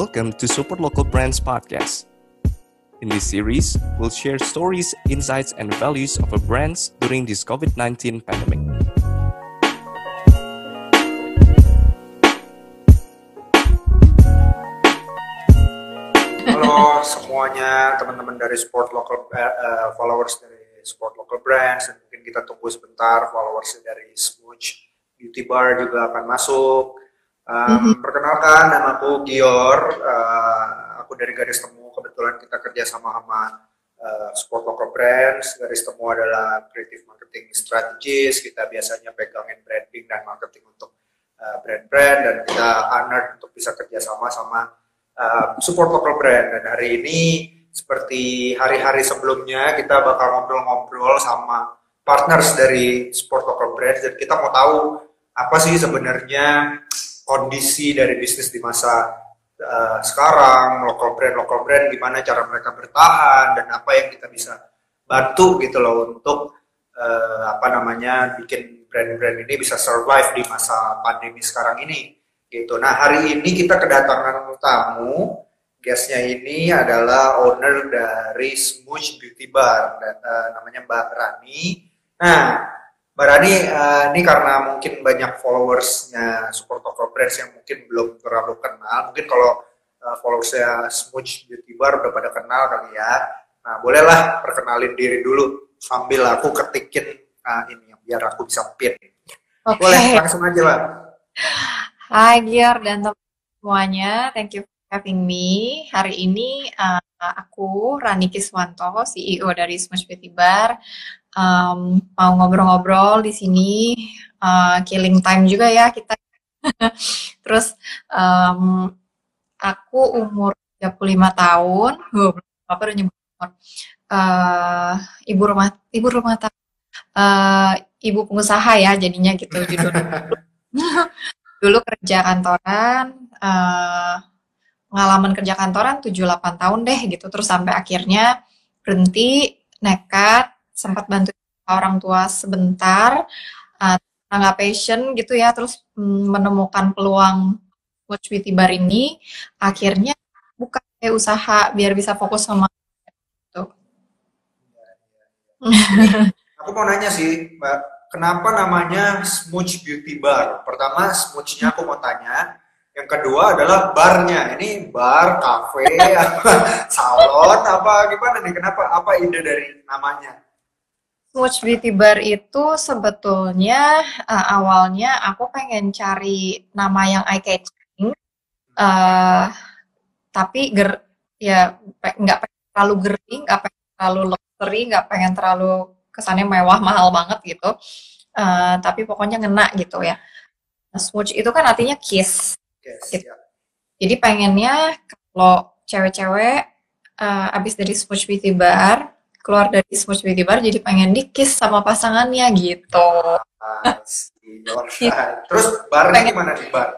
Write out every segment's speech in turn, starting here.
Welcome to Support Local Brands Podcast. In this series, we'll share stories, insights, and values of our brands during this COVID 19 pandemic. Halo semuanya, teman-teman dari Sport Local eh, followers dari Sport Local Brands dan mungkin kita tunggu sebentar followers dari Smooch Beauty Bar juga akan masuk. Um, Perkenalkan, nama aku Gior. Uh, aku dari Garis Temu. Kebetulan kita kerja sama sama uh, Sport Local Brands. Garis Temu adalah creative marketing strategis. Kita biasanya pegangin branding dan marketing untuk uh, brand-brand dan kita honored untuk bisa kerja sama sama uh, support local brand. Dan hari ini seperti hari-hari sebelumnya kita bakal ngobrol-ngobrol sama partners dari sport local brand dan kita mau tahu apa sih sebenarnya kondisi dari bisnis di masa uh, sekarang, local brand, local brand, gimana cara mereka bertahan dan apa yang kita bisa bantu gitu loh untuk uh, apa namanya bikin brand-brand ini bisa survive di masa pandemi sekarang ini gitu. Nah hari ini kita kedatangan tamu, guestnya ini adalah owner dari Smooch Beauty Bar, dan, uh, namanya Mbak Rani. Nah Mbak Rani, uh, ini karena mungkin banyak followersnya support local brands yang mungkin belum terlalu kenal. Mungkin kalau uh, followersnya Smooch Beauty Bar udah pada kenal kali ya. Nah, bolehlah perkenalin diri dulu sambil aku ketikin uh, ini biar aku bisa pin. Oke. Boleh langsung aja, Mbak. Hai Gior dan teman semuanya, thank you for having me. Hari ini uh, aku Rani Kiswanto, CEO dari Smash Beauty Bar, um, mau ngobrol-ngobrol di sini, uh, killing time juga ya kita. Terus um, aku umur 35 tahun, apa udah nyebut umur. Uh, ibu rumah ibu rumah tangga, uh, ibu pengusaha ya jadinya gitu judulnya. dulu kerja kantoran uh, pengalaman kerja kantoran 7-8 tahun deh gitu terus sampai akhirnya berhenti nekat sempat bantu orang tua sebentar uh, nggak passion gitu ya terus mm, menemukan peluang Watch Beauty Bar ini akhirnya buka kayak usaha biar bisa fokus sama gitu. Aku mau nanya sih, Mbak, kenapa namanya Smooch Beauty Bar? Pertama, Smooch-nya aku mau tanya. Yang kedua adalah barnya. Ini bar, apa, salon, apa gimana nih? Kenapa? Apa ide dari namanya? Smooch Beauty Bar itu sebetulnya uh, awalnya aku pengen cari nama yang eye catching, uh, tapi ger ya pe- nggak pengen terlalu girly, nggak pengen terlalu luxury, nggak pengen terlalu kesannya mewah mahal banget gitu. Uh, tapi pokoknya ngena gitu ya. Nah, Smooch itu kan artinya kiss. Yes, Gitu. ya. Jadi pengennya kalau cewek-cewek uh, abis dari Smooch Beauty Bar keluar dari Smooch Beauty Bar jadi pengen di kiss sama pasangannya gitu. Terus barnya Pengen- gimana nih bar?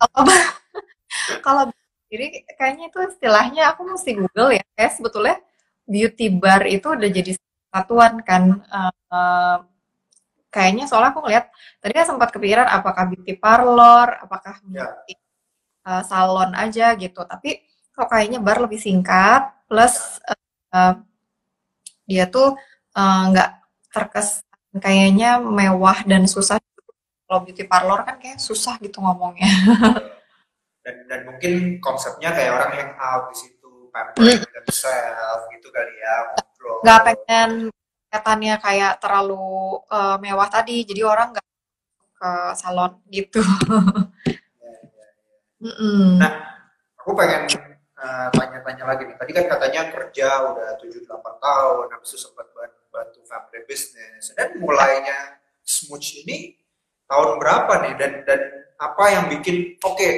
Kalau kalau jadi kayaknya itu istilahnya aku mesti Google ya. Kayak sebetulnya beauty bar itu udah jadi satuan kan. Eh, kayaknya soalnya aku ngeliat tadi kan sempat kepikiran apakah beauty parlor, apakah Ya. beauty eh, salon aja gitu. Tapi kok kayaknya bar lebih singkat plus eh, dia tuh eh, nggak terkesan kayaknya mewah dan susah. Kalau beauty parlor kan kayak susah gitu ngomongnya. Dan, dan mungkin konsepnya kayak orang hang out di situ, pampering themselves gitu kali ya, ngobrol. nggak pengen kelihatannya kayak terlalu eh, mewah tadi jadi orang nggak ke salon gitu Ya, ya. Mm-mm. Nah, aku pengen tanya-tanya lagi nih. Tadi kan katanya kerja udah 7-8 tahun, habis itu sempat ban- bantu family business. Dan mulainya Smooch ini tahun berapa nih? Dan dan apa yang bikin oke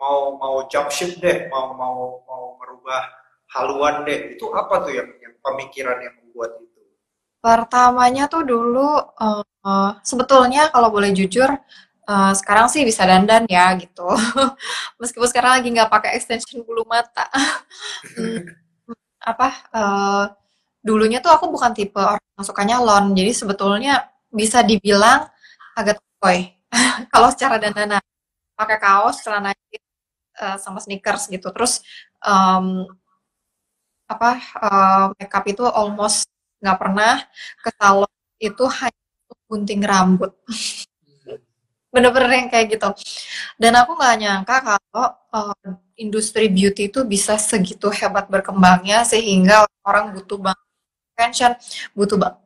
mau mau jump ship deh, mau mau mau merubah haluan deh. Itu apa tuh yang, yang pemikiran yang membuat itu? pertamanya tuh dulu eh, eh, sebetulnya kalau boleh jujur eh, sekarang sih bisa dandan ya gitu meskipun sekarang lagi nggak pakai extension bulu mata Hmm, apa eh, dulunya tuh aku bukan tipe orang yang suka nyalon jadi sebetulnya bisa dibilang agak toy kalau secara dandanan pakai kaos celana jeans uh, sama sneakers gitu. Terus um, apa uh, makeup itu almost nggak pernah ke salon itu hanya gunting rambut. Bener-bener yang kayak gitu. Dan aku nggak nyangka kalau uh, industri beauty itu bisa segitu hebat berkembangnya sehingga orang butuh banget attention, butuh banget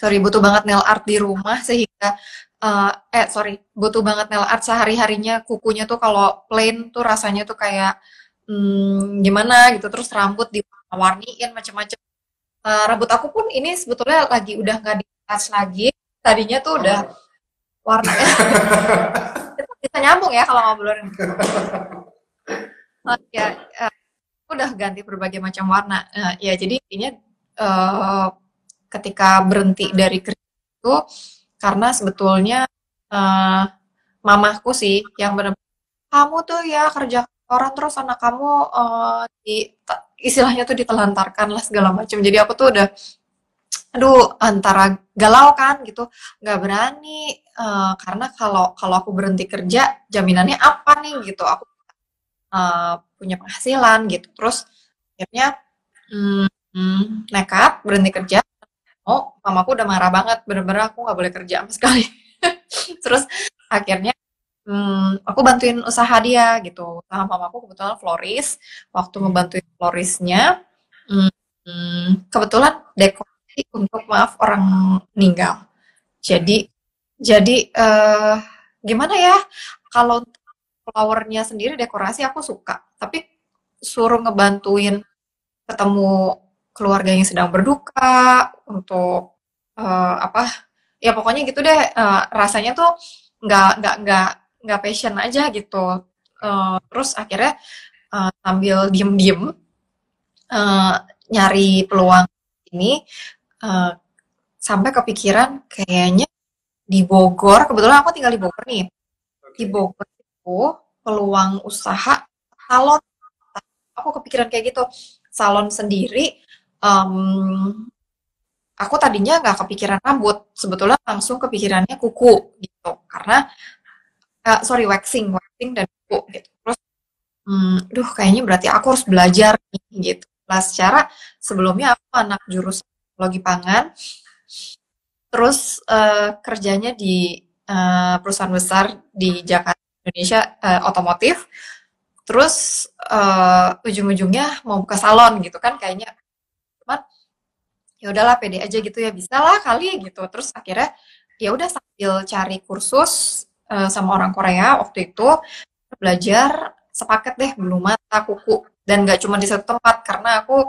sorry butuh banget nail art di rumah sehingga uh, eh sorry butuh banget nail art sehari harinya kukunya tuh kalau plain tuh rasanya tuh kayak hmm, gimana gitu. Terus rambut diwarniin macam-macam uh, rambut aku pun ini sebetulnya lagi udah nggak di lagi. Tadinya tuh udah warnanya bisa nyambung ya kalau ngobrolin. Uh, ya uh, udah ganti berbagai macam warna. Uh, ya jadi intinya uh, ketika berhenti dari kerja itu karena sebetulnya uh, mamahku sih yang benar kamu tuh ya kerja orang terus anak kamu uh, di istilahnya tuh ditelantarkan lah segala macam. Jadi aku tuh udah aduh antara galau kan gitu. Nggak berani uh, karena kalau kalau aku berhenti kerja jaminannya apa nih? Gitu. Aku uh, punya penghasilan gitu. Terus akhirnya hmm, nekat berhenti kerja. Oh mamaku udah marah banget. Bener-bener aku nggak boleh kerja sama sekali. Terus akhirnya hmm, aku bantuin usaha dia gitu. Usaha mamaku kebetulan floris. Waktu hmm. ngebantuin florisnya hmm, kebetulan untuk maaf orang meninggal. Jadi jadi uh, gimana ya? Kalau flowernya sendiri dekorasi aku suka. Tapi suruh ngebantuin ketemu keluarga yang sedang berduka untuk uh, apa? Ya pokoknya gitu deh. Uh, rasanya tuh nggak nggak nggak nggak passion aja gitu. Uh, terus akhirnya uh, sambil diem diem uh, nyari peluang ini uh, sampai kepikiran kayaknya di Bogor kebetulan aku tinggal di Bogor nih. Di Bogor itu peluang usaha salon. Aku kepikiran kayak gitu. Salon sendiri um, aku tadinya nggak kepikiran rambut, sebetulnya langsung kepikirannya kuku gitu, karena uh, sorry waxing, waxing dan kuku gitu. Terus, um, duh kayaknya berarti aku harus belajar nih gitu. Lah secara sebelumnya aku anak jurusan teknologi pangan, terus uh, kerjanya di uh, perusahaan besar di Jakarta Indonesia uh, otomotif, terus uh, ujung-ujungnya mau buka salon gitu kan kayaknya. Cuman ya udahlah pede aja gitu ya bisa lah kali gitu. Terus akhirnya ya udah sambil cari kursus uh, sama orang Korea waktu itu belajar sepaket deh bulu mata kuku. Dan gak cuma di satu tempat karena aku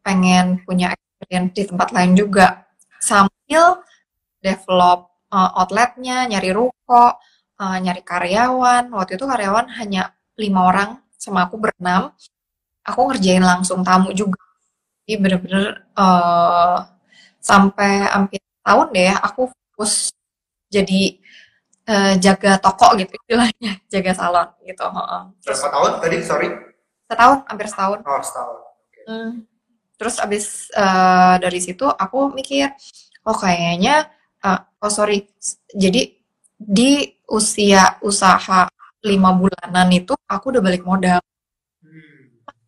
pengen punya di tempat lain juga sambil develop uh, outletnya nyari ruko uh, nyari karyawan waktu itu karyawan hanya lima orang sama aku berenam aku ngerjain langsung tamu juga jadi bener-bener uh, sampai hampir tahun deh ya, aku fokus jadi uh, jaga toko gitu istilahnya, jaga salon gitu. Berapa tahun tadi? Sorry. Setahun, hampir setahun. Oh setahun. Okay. Hmm. Terus abis uh, dari situ aku mikir, oh kayaknya, uh, oh sorry, jadi di usia usaha lima bulanan itu aku udah balik modal.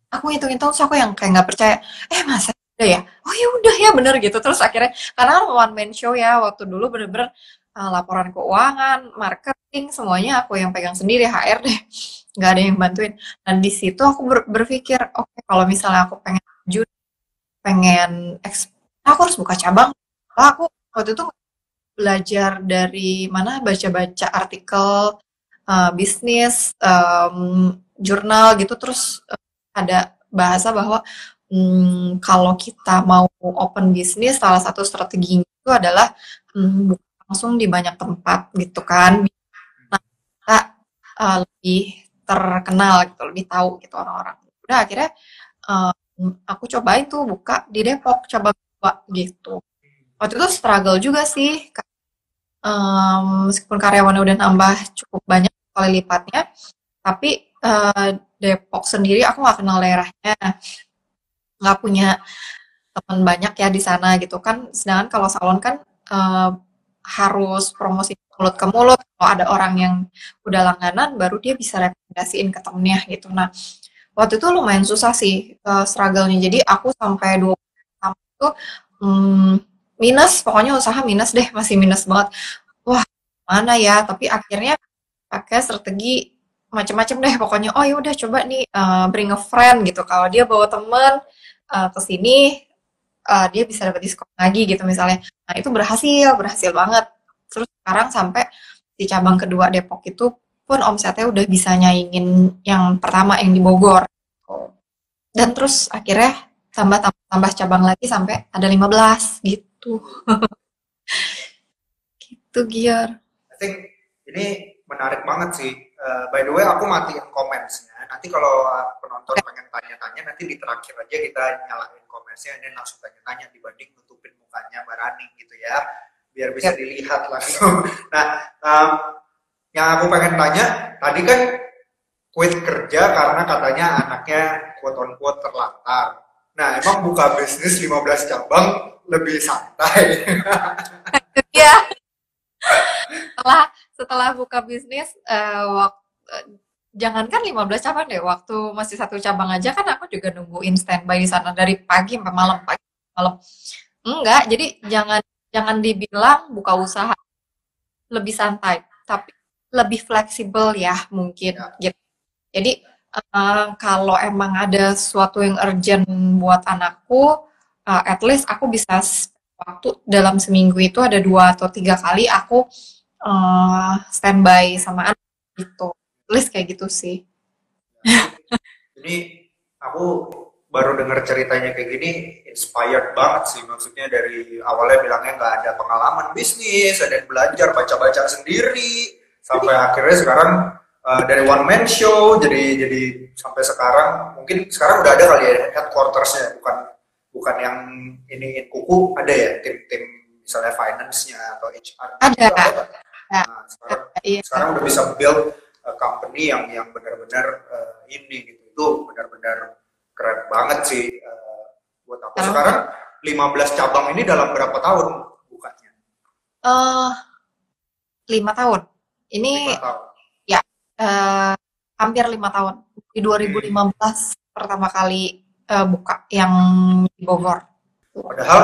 Aku hitung-hitung terus aku yang kayak nggak percaya eh masa udah ya? Oh ya udah ya bener gitu. Terus akhirnya karena one man show ya waktu dulu bener-bener uh, laporan keuangan marketing semuanya aku yang pegang sendiri HR deh. Nggak ada yang bantuin. Dan di situ aku ber berpikir oke okay, kalau misalnya aku pengen lanjut pengen aku harus buka cabang. Aku waktu itu belajar dari mana baca-baca artikel uh, bisnis um, jurnal gitu terus uh, ada bahasa bahwa hmm, kalau kita mau open bisnis salah satu strateginya itu adalah hmm, langsung di banyak tempat gitu kan. Nah kita uh, lebih terkenal gitu lebih tahu gitu orang-orang. Udah akhirnya uh, aku cobain tuh buka di Depok coba buka gitu waktu itu struggle juga sih um, meskipun karyawannya udah nambah cukup banyak kali lipatnya tapi uh, Depok sendiri aku nggak kenal daerahnya, nggak punya teman banyak ya di sana gitu kan. Sedangkan kalau salon kan uh, harus promosi mulut ke mulut. Kalau ada orang yang udah langganan, baru dia bisa rekomendasi rekomendasiin ke temennya gitu. Nah, waktu itu lumayan susah sih uh, struggle-nya. Jadi aku sampai dua tahun itu hmm, minus, pokoknya usaha minus deh, masih minus banget. Wah, mana ya? Tapi akhirnya pakai strategi macam-macam deh pokoknya oh ya udah coba nih uh, bring a friend gitu kalau dia bawa temen uh, ke sini uh, dia bisa dapat diskon lagi gitu misalnya nah itu berhasil berhasil banget terus sekarang sampai di cabang kedua Depok itu pun omsetnya udah bisa nyaingin yang pertama yang di Bogor. Dan terus akhirnya tambah tambah, tambah cabang lagi sampai ada 15 gitu. Gitu Giar I think ini menarik banget sih. Uh, by the way aku matiin commentsnya. Nanti kalau penonton pengen tanya-tanya nanti di terakhir aja kita nyalain commentsnya dan langsung tanya-tanya dibanding nutupin mukanya Mbak Rani gitu ya. Biar bisa dilihat langsung. Nah, um, yang aku pengen tanya, tadi kan quit kerja karena katanya anaknya quote on quote terlantar. Nah, emang buka bisnis 15 cabang lebih santai. Iya. setelah setelah buka bisnis uh, waktu uh, jangankan 15 cabang deh, waktu masih satu cabang aja kan aku juga nungguin standby di sana dari pagi sampai malam pagi malam. Enggak, jadi jangan jangan dibilang buka usaha lebih santai, tapi lebih fleksibel ya mungkin ya. gitu. Jadi uh, kalau emang ada sesuatu yang urgent buat anakku, uh, at least aku bisa waktu dalam seminggu itu ada dua atau tiga kali aku uh, standby sama anak gitu. At least kayak gitu sih. Jadi aku baru dengar ceritanya kayak gini inspired banget sih maksudnya dari awalnya bilangnya nggak ada pengalaman bisnis ada belajar baca-baca sendiri sampai akhirnya sekarang uh, dari one man show jadi jadi sampai sekarang mungkin sekarang udah ada kali ya headquartersnya bukan bukan yang ini kuku ada ya tim-tim misalnya finance-nya atau HR ada, ada. Nah, sekarang, iya. sekarang udah bisa build uh, company yang yang benar-benar uh, ini gitu itu benar-benar keren banget sih uh, buat aku. Sekarang 15 cabang ini dalam berapa tahun bukanya? Uh, lima tahun. Ini 5 tahun. ya uh, hampir lima tahun. Di 2015 hmm. pertama kali uh, buka yang di Bogor. Padahal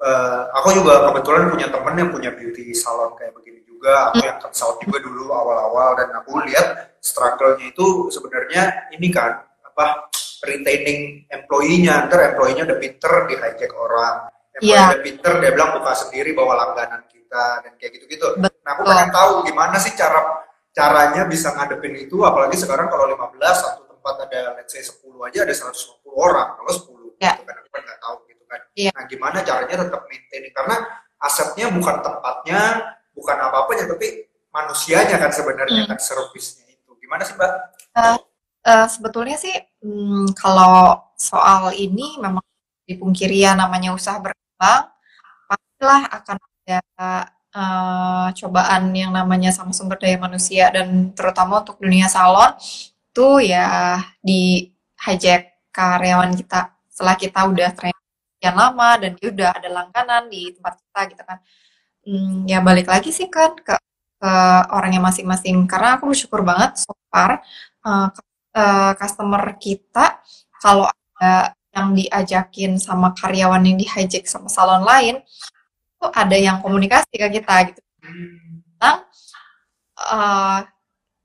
uh, aku juga kebetulan punya temen yang punya beauty salon kayak begini juga. Aku hmm. yang consult juga dulu awal-awal dan aku lihat struggle-nya itu sebenarnya ini kan apa retaining employee-nya, ntar employee-nya udah pinter di hijack orang, employee yeah. udah pinter dia bilang buka sendiri bawa langganan kita dan kayak gitu-gitu. Nah aku pengen tahu gimana sih cara caranya bisa ngadepin itu, apalagi sekarang kalau 15 satu tempat ada let's say 10 aja ada 150 orang, kalau 10 yeah. gitu kan aku kan nggak tahu gitu kan. Yeah. Nah gimana caranya tetap maintaining karena asetnya bukan tempatnya, bukan apa-apanya tapi manusianya kan sebenarnya mm. kan servisnya itu. Gimana sih Mbak? Uh, Uh, sebetulnya sih hmm, kalau soal ini memang dipungkiri ya namanya usaha berkembang, pastilah akan ada uh, cobaan yang namanya sama sumber daya manusia dan terutama untuk dunia salon itu ya di hijack karyawan kita setelah kita udah training sekian lama dan dia udah ada langganan di tempat kita gitu kan. Hmm, ya balik lagi sih kan ke ke orangnya masing-masing karena aku bersyukur banget so far uh, uh, customer kita kalau ada yang diajakin sama karyawan yang di hijack sama salon lain itu ada yang komunikasi ke kita gitu. Nah uh,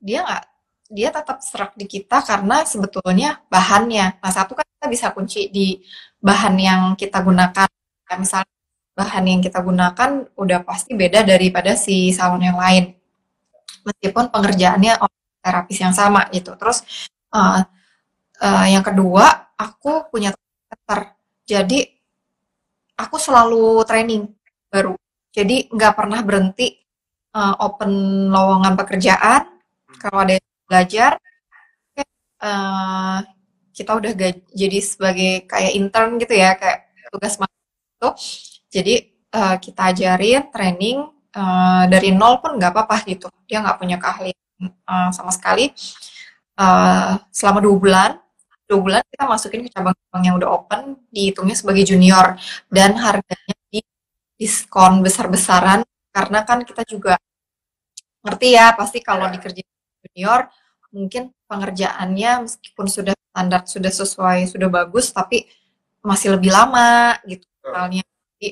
dia nggak dia tetap serak di kita karena sebetulnya bahannya. Nah satu kan kita bisa kunci di bahan yang kita gunakan. Ya, misalnya bahan yang kita gunakan udah pasti beda daripada si salon yang lain. Meskipun pengerjaannya terapis yang sama gitu. Terus uh, uh, yang kedua aku punya teater. Jadi aku selalu training baru. Jadi nggak pernah berhenti uh, open lowongan pekerjaan. Kalau ada yang belajar uh, kita udah jadi sebagai kayak intern gitu ya kayak tugas itu. Jadi uh, kita ajarin training uh, dari nol pun nggak apa-apa gitu. Dia nggak punya keahlian uh, sama sekali. Uh, selama dua bulan dua bulan kita masukin ke cabang-cabang yang udah open dihitungnya sebagai junior. Dan harganya di diskon besar-besaran karena kan kita juga ngerti ya pasti kalau dikerjain junior mungkin pengerjaannya meskipun sudah standar sudah sesuai sudah bagus tapi masih lebih lama gitu misalnya. Jadi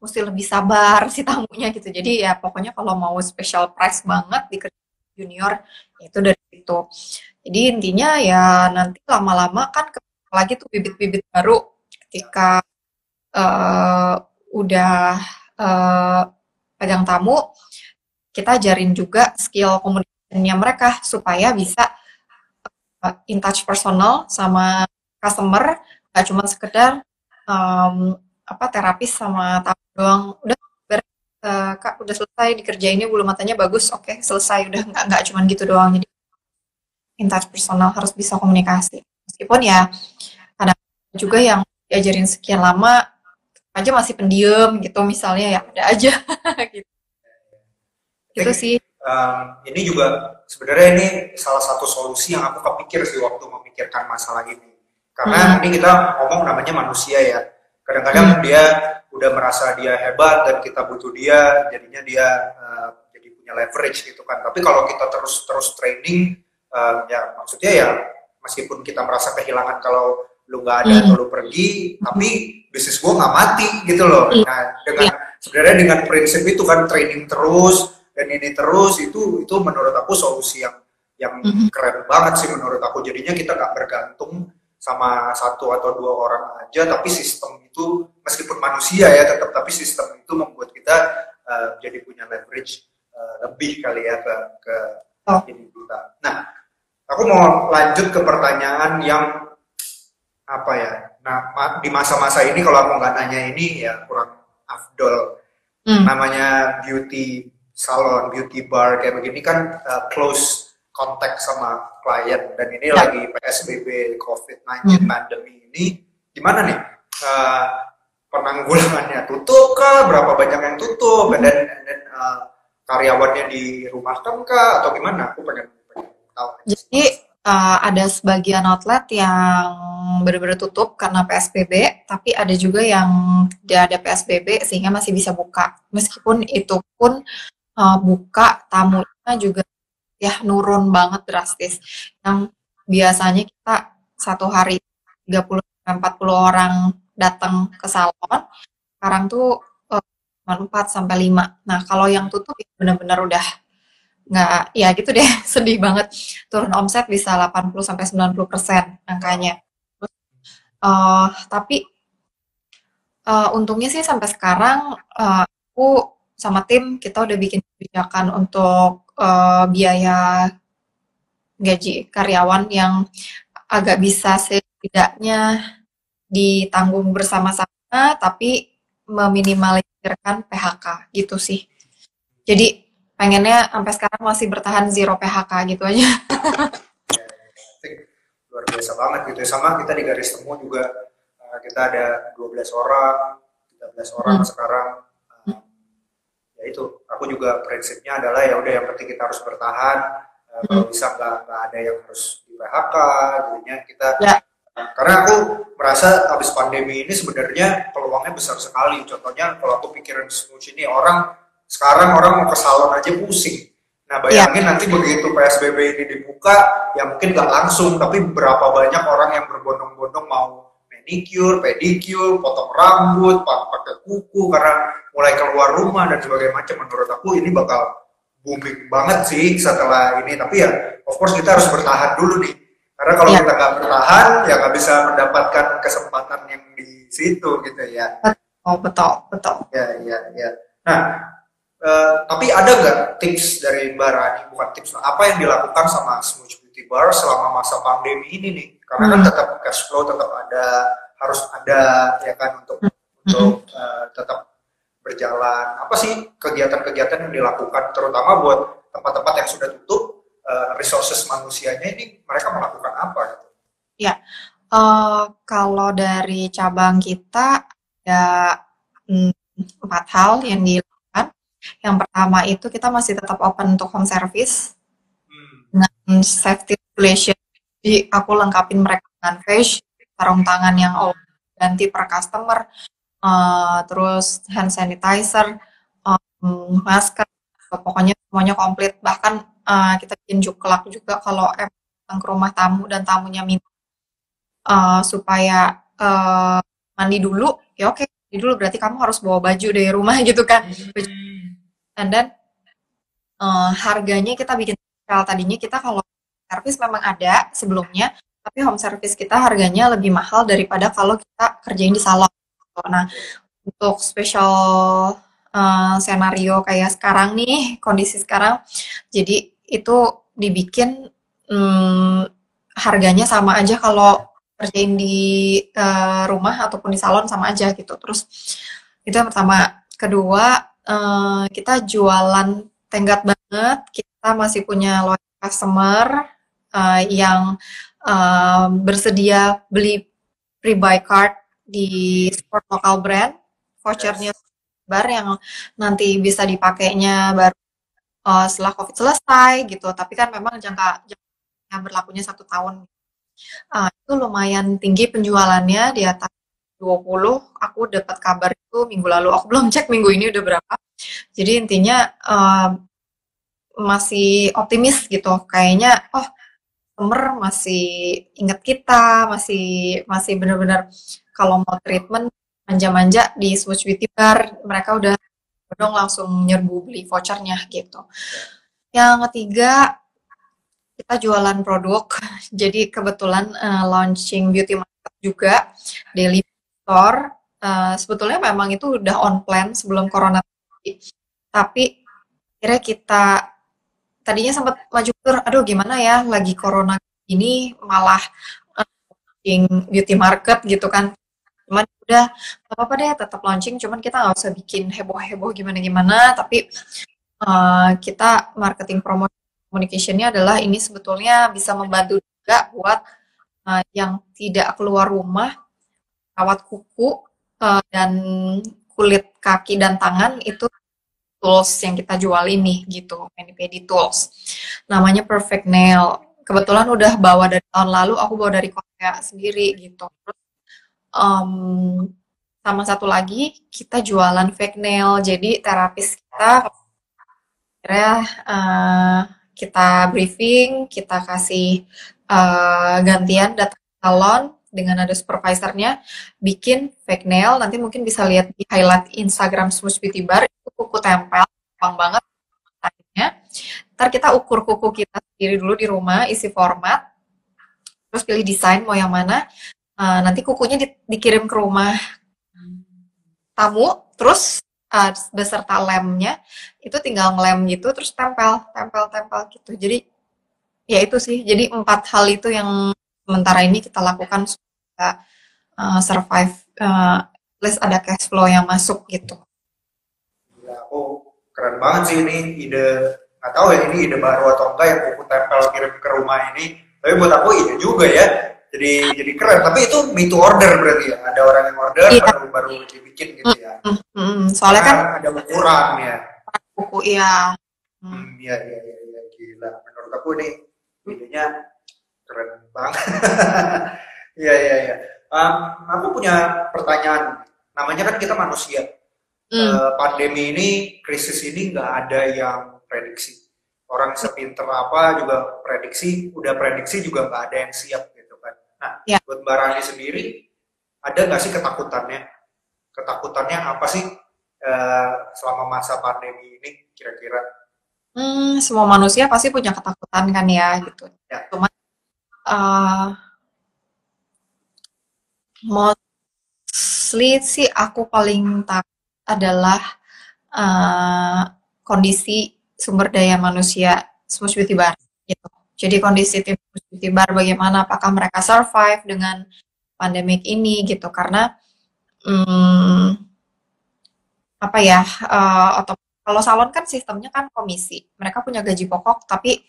mesti lebih sabar si tamunya gitu. Jadi ya pokoknya kalau mau special price banget di junior itu dari itu jadi intinya ya nanti lama-lama kan lagi tuh bibit-bibit baru ketika uh, udah uh, pegang tamu kita ajarin juga skill komunikasinya mereka supaya bisa uh, in touch personal sama customer gak cuma sekedar um, apa terapis sama tamu doang. Udah uh, kak udah selesai dikerjainnya bulu matanya bagus oke okay, selesai. Udah nggak nggak cuma gitu doang. Jadi in touch personal harus bisa komunikasi. Meskipun ya kadang juga yang diajarin sekian lama aja masih pendiam gitu misalnya ya ada aja gitu. Gitu sih. um, ini juga sebenarnya ini salah satu solusi yang aku kepikir sih waktu memikirkan masalah ini. Karena hmm. ini kita ngomong namanya manusia ya. Kadang-kadang hmm. dia udah merasa dia hebat dan kita butuh dia jadinya dia uh, jadi punya leverage gitu kan. Tapi kalau kita terus terus training uh, ya maksudnya ya meskipun kita merasa kehilangan kalau lu nggak ada hmm. atau lu pergi tapi bisnis gua nggak mati gitu loh hmm. nah dengan yeah. sebenarnya dengan prinsip itu kan training terus dan ini terus itu itu menurut aku solusi yang yang mm-hmm. keren banget sih menurut aku jadinya kita nggak bergantung sama satu atau dua orang aja tapi sistem itu meskipun manusia ya tetap tapi sistem itu membuat kita uh, jadi punya leverage uh, lebih kali ya ke ke oh. ini kita. Nah, aku mau lanjut ke pertanyaan yang apa ya? Nah, di masa-masa ini kalau aku nggak nanya ini ya kurang afdol. Hmm. Namanya beauty salon, beauty bar kayak begini kan uh, close contact sama klien dan ini ya. lagi PSBB COVID-19 hmm. pandemi ini gimana nih uh, penanggulangannya tutup kah berapa banyak yang tutup hmm. dan, dan uh, karyawannya di rumah kah atau gimana aku pengen, pengen tahu jadi uh, ada sebagian outlet yang benar-benar tutup karena PSBB tapi ada juga yang tidak ada PSBB sehingga masih bisa buka meskipun itu pun uh, buka tamunya juga ya nurun banget drastis. Yang biasanya kita satu hari 30 40 orang datang ke salon, sekarang tuh uh, 4 sampai 5. Nah, kalau yang tutup ya benar-benar udah nggak ya gitu deh sedih banget turun omset bisa 80 sampai 90 persen angkanya uh, tapi uh, untungnya sih sampai sekarang uh, aku sama tim kita udah bikin kebijakan untuk uh, biaya gaji karyawan yang agak bisa setidaknya ditanggung bersama-sama tapi meminimalisirkan PHK gitu sih. Jadi pengennya sampai sekarang masih bertahan zero PHK gitu aja. Luar biasa banget gitu ya. Sama kita di garis temu juga uh, kita ada 12 orang, 13 orang hmm. sekarang ya itu aku juga prinsipnya adalah ya udah yang penting kita harus bertahan uh, kalau bisa nggak ada yang harus di PHK jadinya kita ya. karena aku merasa habis pandemi ini sebenarnya peluangnya besar sekali contohnya kalau aku pikirin ini orang sekarang orang mau ke salon aja pusing nah ya. bayangin ya. nanti begitu PSBB ini dibuka ya mungkin nggak langsung tapi berapa banyak orang yang berbondong-bondong mau manicure, pedicure, potong rambut, pakai kuku karena mulai keluar rumah dan sebagainya macam menurut aku ini bakal booming banget sih setelah ini tapi ya of course kita harus bertahan dulu nih karena kalau ya. kita nggak bertahan ya nggak bisa mendapatkan kesempatan yang di situ gitu ya oh betul betul ya ya ya nah uh, tapi ada nggak tips dari Mbak Rani? Bukan tips apa yang dilakukan sama Smooth Beauty Bar selama masa pandemi ini nih? Karena kan hmm. kan tetap cash flow tetap ada harus ada ya kan untuk hmm. untuk uh, tetap berjalan. Apa sih kegiatan-kegiatan yang dilakukan terutama buat tempat-tempat yang sudah tutup uh, resources manusianya ini mereka melakukan apa gitu? Ya uh, kalau dari cabang kita ada mm, empat hal yang dilakukan yang pertama itu kita masih tetap open untuk home service hmm. dengan safety regulation jadi aku lengkapin mereka dengan face, sarung tangan yang ganti per customer, uh, terus hand sanitizer, um, masker, pokoknya semuanya komplit. Bahkan uh, kita bikin juklak juga kalau datang ke rumah tamu dan tamunya minta uh, supaya uh, mandi dulu, ya oke, mandi dulu berarti kamu harus bawa baju dari rumah gitu kan. Dan uh, harganya kita bikin kalau tadinya kita kalau service memang ada sebelumnya, tapi home service kita harganya lebih mahal daripada kalau kita kerjain di salon. Nah, untuk special uh, senario kayak sekarang nih, kondisi sekarang, jadi itu dibikin um, harganya sama aja kalau kerjain di uh, rumah ataupun di salon sama aja gitu. Terus itu yang pertama. Kedua, uh, kita jualan tenggat banget. Kita masih punya loyal customer uh, yang uh, bersedia beli pre-buy card di sport lokal brand. Vouchernya bar yang nanti bisa dipakainya baru uh, setelah COVID selesai gitu. Tapi kan memang jangka, jangka berlakunya satu tahun uh, itu lumayan tinggi penjualannya di atas 20. Aku dapat kabar itu minggu lalu. Aku belum cek minggu ini udah berapa. Jadi intinya uh, masih optimis gitu. Kayaknya oh summer masih ingat kita, masih masih benar-benar kalau mau treatment manja-manja di Switch Beauty Bar, mereka udah dong langsung nyerbu beli vouchernya gitu. Yang ketiga kita jualan produk. Jadi kebetulan uh, launching beauty market juga daily store. Uh, sebetulnya memang itu udah on plan sebelum corona. Tapi kira kita tadinya sempat maju tur, aduh gimana ya lagi corona ini malah launching beauty market gitu kan. Cuman udah apa-apa deh tetap launching, cuman kita nggak usah bikin heboh-heboh gimana-gimana, tapi uh, kita marketing promosi communication-nya adalah ini sebetulnya bisa membantu juga buat uh, yang tidak keluar rumah, rawat kuku uh, dan kulit kaki dan tangan itu tools yang kita jual ini gitu, mani tools. Namanya Perfect Nail. Kebetulan udah bawa dari tahun lalu, aku bawa dari Korea sendiri gitu. Terus um, sama satu lagi kita jualan fake nail, jadi terapis kita kira uh, kita briefing, kita kasih uh, gantian datang salon dengan ada supervisornya, bikin fake nail, nanti mungkin bisa lihat di highlight Instagram Smooth Beauty Bar, itu kuku tempel, gampang banget. Ntar kita ukur kuku kita sendiri dulu di rumah, isi format, terus pilih desain mau yang mana, uh, nanti kukunya di, dikirim ke rumah tamu, terus uh, beserta lemnya itu tinggal ngelem gitu terus tempel tempel tempel gitu. Jadi ya itu sih. Jadi empat hal itu yang sementara ini kita lakukan supaya uh, survive uh, plus ada cash flow yang masuk gitu. Ya aku keren banget sih ini ide. Nggak tahu ya ini ide baru atau enggak yang buku tempel kirim ke rumah ini. Tapi buat aku ide juga ya. Jadi jadi keren. Tapi itu me to order berarti ya? Ada orang yang order iya. baru baru dibikin gitu ya? Mm, -hmm. soalnya kan ada ukuran ya. Buku iya. Hmm, iya iya iya ya, gila. Menurut aku nih idenya keren banget iya iya iya um, aku punya pertanyaan namanya kan kita manusia mm. uh, pandemi ini krisis ini nggak ada yang prediksi orang sepinter apa juga prediksi udah prediksi juga nggak ada yang siap Nah, ya. buat Mbak Rani sendiri, ada nggak sih ketakutannya? Ketakutannya apa sih uh, selama masa pandemi ini kira-kira? Hmm, semua manusia pasti punya ketakutan kan ya gitu. Ya. Cuma uh, mostly sih aku paling takut adalah uh, kondisi sumber daya manusia smooth beauty bar gitu. Jadi kondisi tim Beauty Bar bagaimana apakah mereka survive dengan pandemik ini gitu karena hmm, apa ya uh, atau kalau salon kan sistemnya kan komisi mereka punya gaji pokok tapi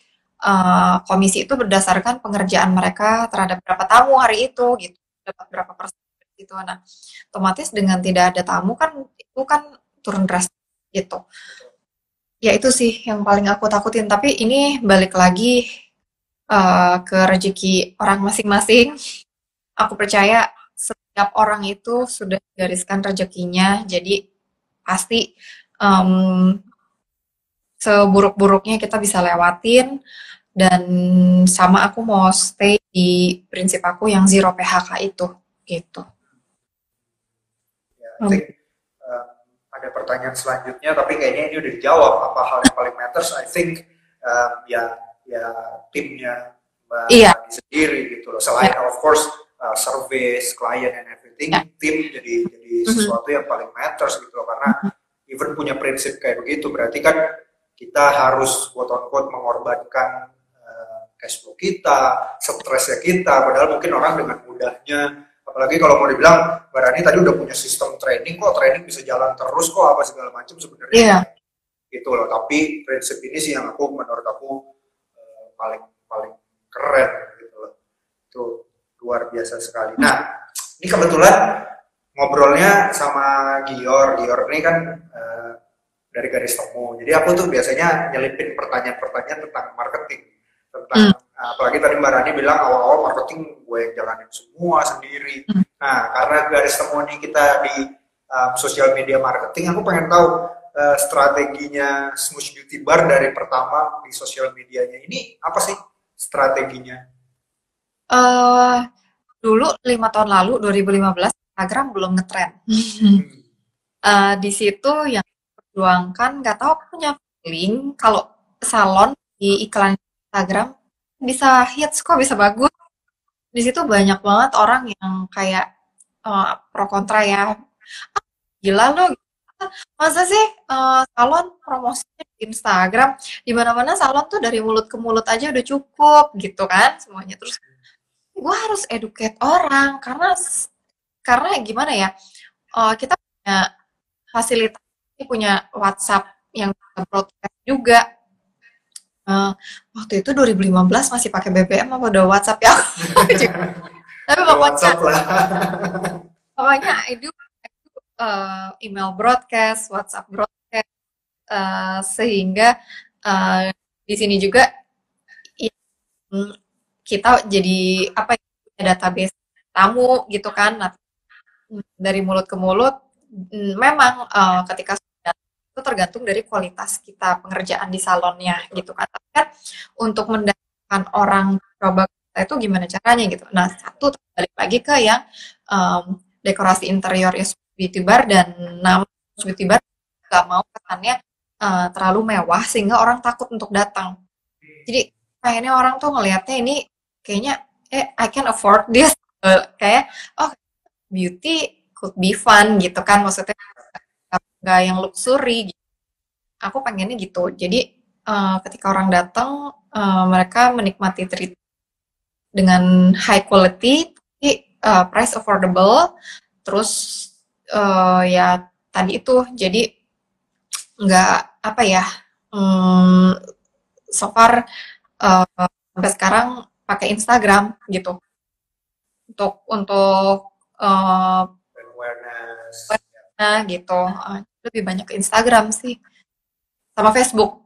uh, komisi itu berdasarkan pengerjaan mereka terhadap berapa tamu hari itu gitu. Dapat berapa persen gitu nah otomatis dengan tidak ada tamu kan itu kan turun drastis gitu. Ya itu sih yang paling aku takutin. Tapi ini balik lagi uh, ke rezeki orang masing-masing. Aku percaya setiap orang itu sudah gariskan rezekinya, jadi pasti um, seburuk-buruknya kita bisa lewatin dan sama aku mau stay di prinsip aku yang zero PHK itu gitu. Ya, I think uh, ada pertanyaan selanjutnya, tapi kayaknya ini udah dijawab apa hal yang paling matters. I think um, ya ya timnya mbak Iya. sendiri gitu loh. Selain Ya. of course uh, service, client and everything, Ya. tim jadi jadi Mhm. sesuatu yang paling matters gitu loh. Karena even punya prinsip kayak begitu, berarti kan kita harus quote on quote mengorbankan uh, cash flow kita, stresnya kita. Padahal mungkin orang dengan mudahnya apalagi kalau mau dibilang Mbak Rani tadi udah punya sistem training kok training bisa jalan terus kok apa segala macam sebenarnya Iya. gitu loh tapi prinsip ini sih yang aku menurut aku eh, paling paling keren gitu loh itu luar biasa sekali nah ini kebetulan ngobrolnya sama Gior Gior ini kan eh, dari garis temu jadi aku tuh biasanya nyelipin pertanyaan-pertanyaan tentang marketing tentang Nah, apalagi tadi Mbak Rani bilang awal-awal marketing gue yang jalanin semua sendiri. Hmm. Nah, karena garis temu ini kita di um, sosial media marketing, aku pengen tahu uh, strateginya Smoosh Beauty Bar dari pertama di sosial medianya ini apa sih strateginya? eh dulu lima tahun lalu 2015 Instagram belum ngetren. Hmm. Eh, di situ yang perjuangkan nggak tahu punya feeling kalau salon di iklan Instagram bisa hits kok bisa bagus. Di situ banyak banget orang yang kayak eh, pro kontra ya. Ah, gila lo, masa sih eh, salon promosinya di Instagram di mana-mana salon tuh dari mulut ke mulut aja udah cukup gitu kan semuanya terus gue harus educate orang karena karena gimana ya eh, kita punya fasilitas punya WhatsApp yang broadcast juga. Eh, waktu itu 2015 masih pakai BBM apa udah WhatsApp ya? Tapi pokoknya WhatsApp. Pokoknya I do, I do, uh, email broadcast, WhatsApp broadcast, uh, sehingga uh, di sini juga ya, kita jadi apa ya, database tamu gitu kan, nah, dari mulut ke mulut, mm, memang uh, ketika itu tergantung dari kualitas kita pengerjaan di salonnya gitu kan. Tapi kan untuk mendapatkan orang coba kita itu gimana caranya gitu. Nah satu balik lagi ke yang um, dekorasi interior beauty bar dan nama beauty bar nggak mau kesannya uh, terlalu mewah sehingga orang takut untuk datang. Jadi kayaknya orang tuh ngelihatnya ini kayaknya eh I can afford this Uh, kayak oh beauty could be fun gitu kan maksudnya nggak yang luxury gitu. Aku pengennya gitu. Jadi uh, ketika orang datang uh, mereka menikmati treat dengan high quality tapi uh, price affordable terus uh, ya tadi itu jadi nggak apa ya hmm, so far uh, sampai sekarang pakai Instagram gitu untuk untuk uh, awareness. nah gitu Uh, lebih banyak ke Instagram sih. Sama Facebook.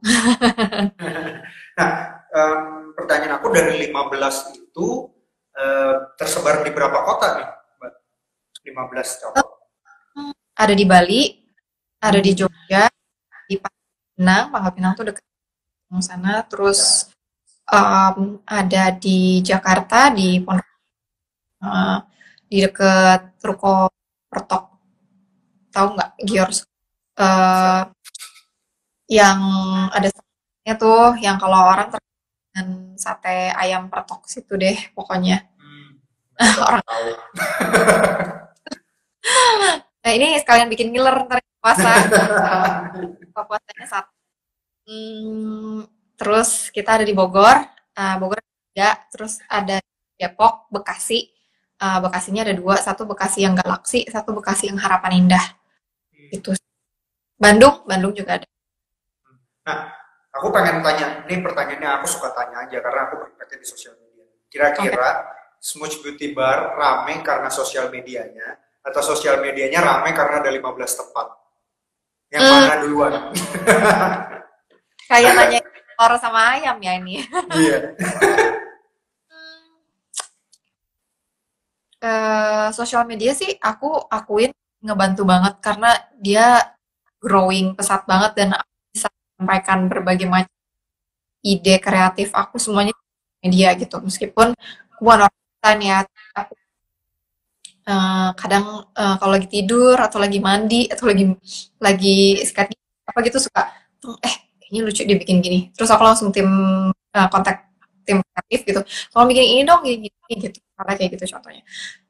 Nah, em, pertanyaan aku dari 15 itu eh, tersebar di berapa kota nih, Mbak? 15 contoh. ada di Bali ada di Jogja di Pangkal Pinang Pangkal Pinang tuh dekat sana. Terus um, ada di Jakarta di Pondok uh, di dekat Ruko Pertok. Tahu nggak Giors Eh, yang ada satenya tuh yang kalau orang ter dengan sate ayam pertok situ deh pokoknya. Hmm, orang nah ini sekalian bikin ngiler ntar puasa. Buka puasanya satu Hmm, terus kita ada di Bogor. Uh, Bogor ada terus ada Depok Bekasi. Uh, Bekasinya ada dua satu Bekasi yang Galaksi satu Bekasi yang Harapan Indah. Itu Bandung Bandung juga ada Nah, aku pengen tanya, ini pertanyaannya aku suka tanya aja karena aku berpraktek di sosial media. Kira-kira Smooch Beauty Bar rame karena sosial medianya atau sosial medianya rame karena ada 15 tempat? Yang Hmm. mana duluan? kayak nanya telur sama ayam ya ini Iya. eh sosial media sih aku akuin ngebantu banget karena dia growing pesat banget dan bisa sampaikan berbagai macam ide kreatif aku semuanya media gitu. Meskipun aku bukan orang ya aku uh, kadang uh, kalau lagi tidur atau lagi mandi atau lagi lagi sikat apa gitu suka eh ini lucu dibikin gini. Terus aku langsung tim uh, kontak tim kreatif gitu. Kalau bikin ini dong gini, gini gitu. Karena kayak gitu contohnya.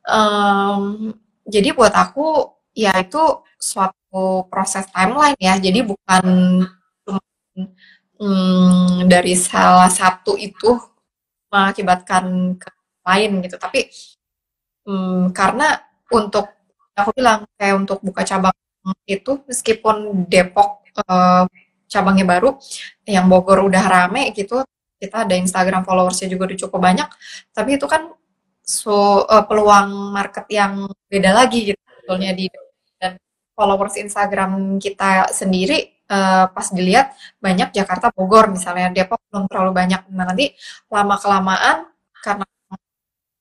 Um, jadi buat aku ya itu suatu proses timeline ya. Jadi bukan hmm, dari salah satu itu mengakibatkan ke lain gitu. Tapi hmm, karena untuk aku bilang kayak untuk buka cabang itu meskipun Depok uh, cabangnya baru yang Bogor udah rame gitu kita ada Instagram followersnya juga udah cukup banyak tapi itu kan so uh, peluang market yang beda lagi gitu sebetulnya di followers Instagram kita sendiri uh, pas dilihat banyak Jakarta Bogor misalnya Depok belum terlalu banyak. Nah nanti lama kelamaan karena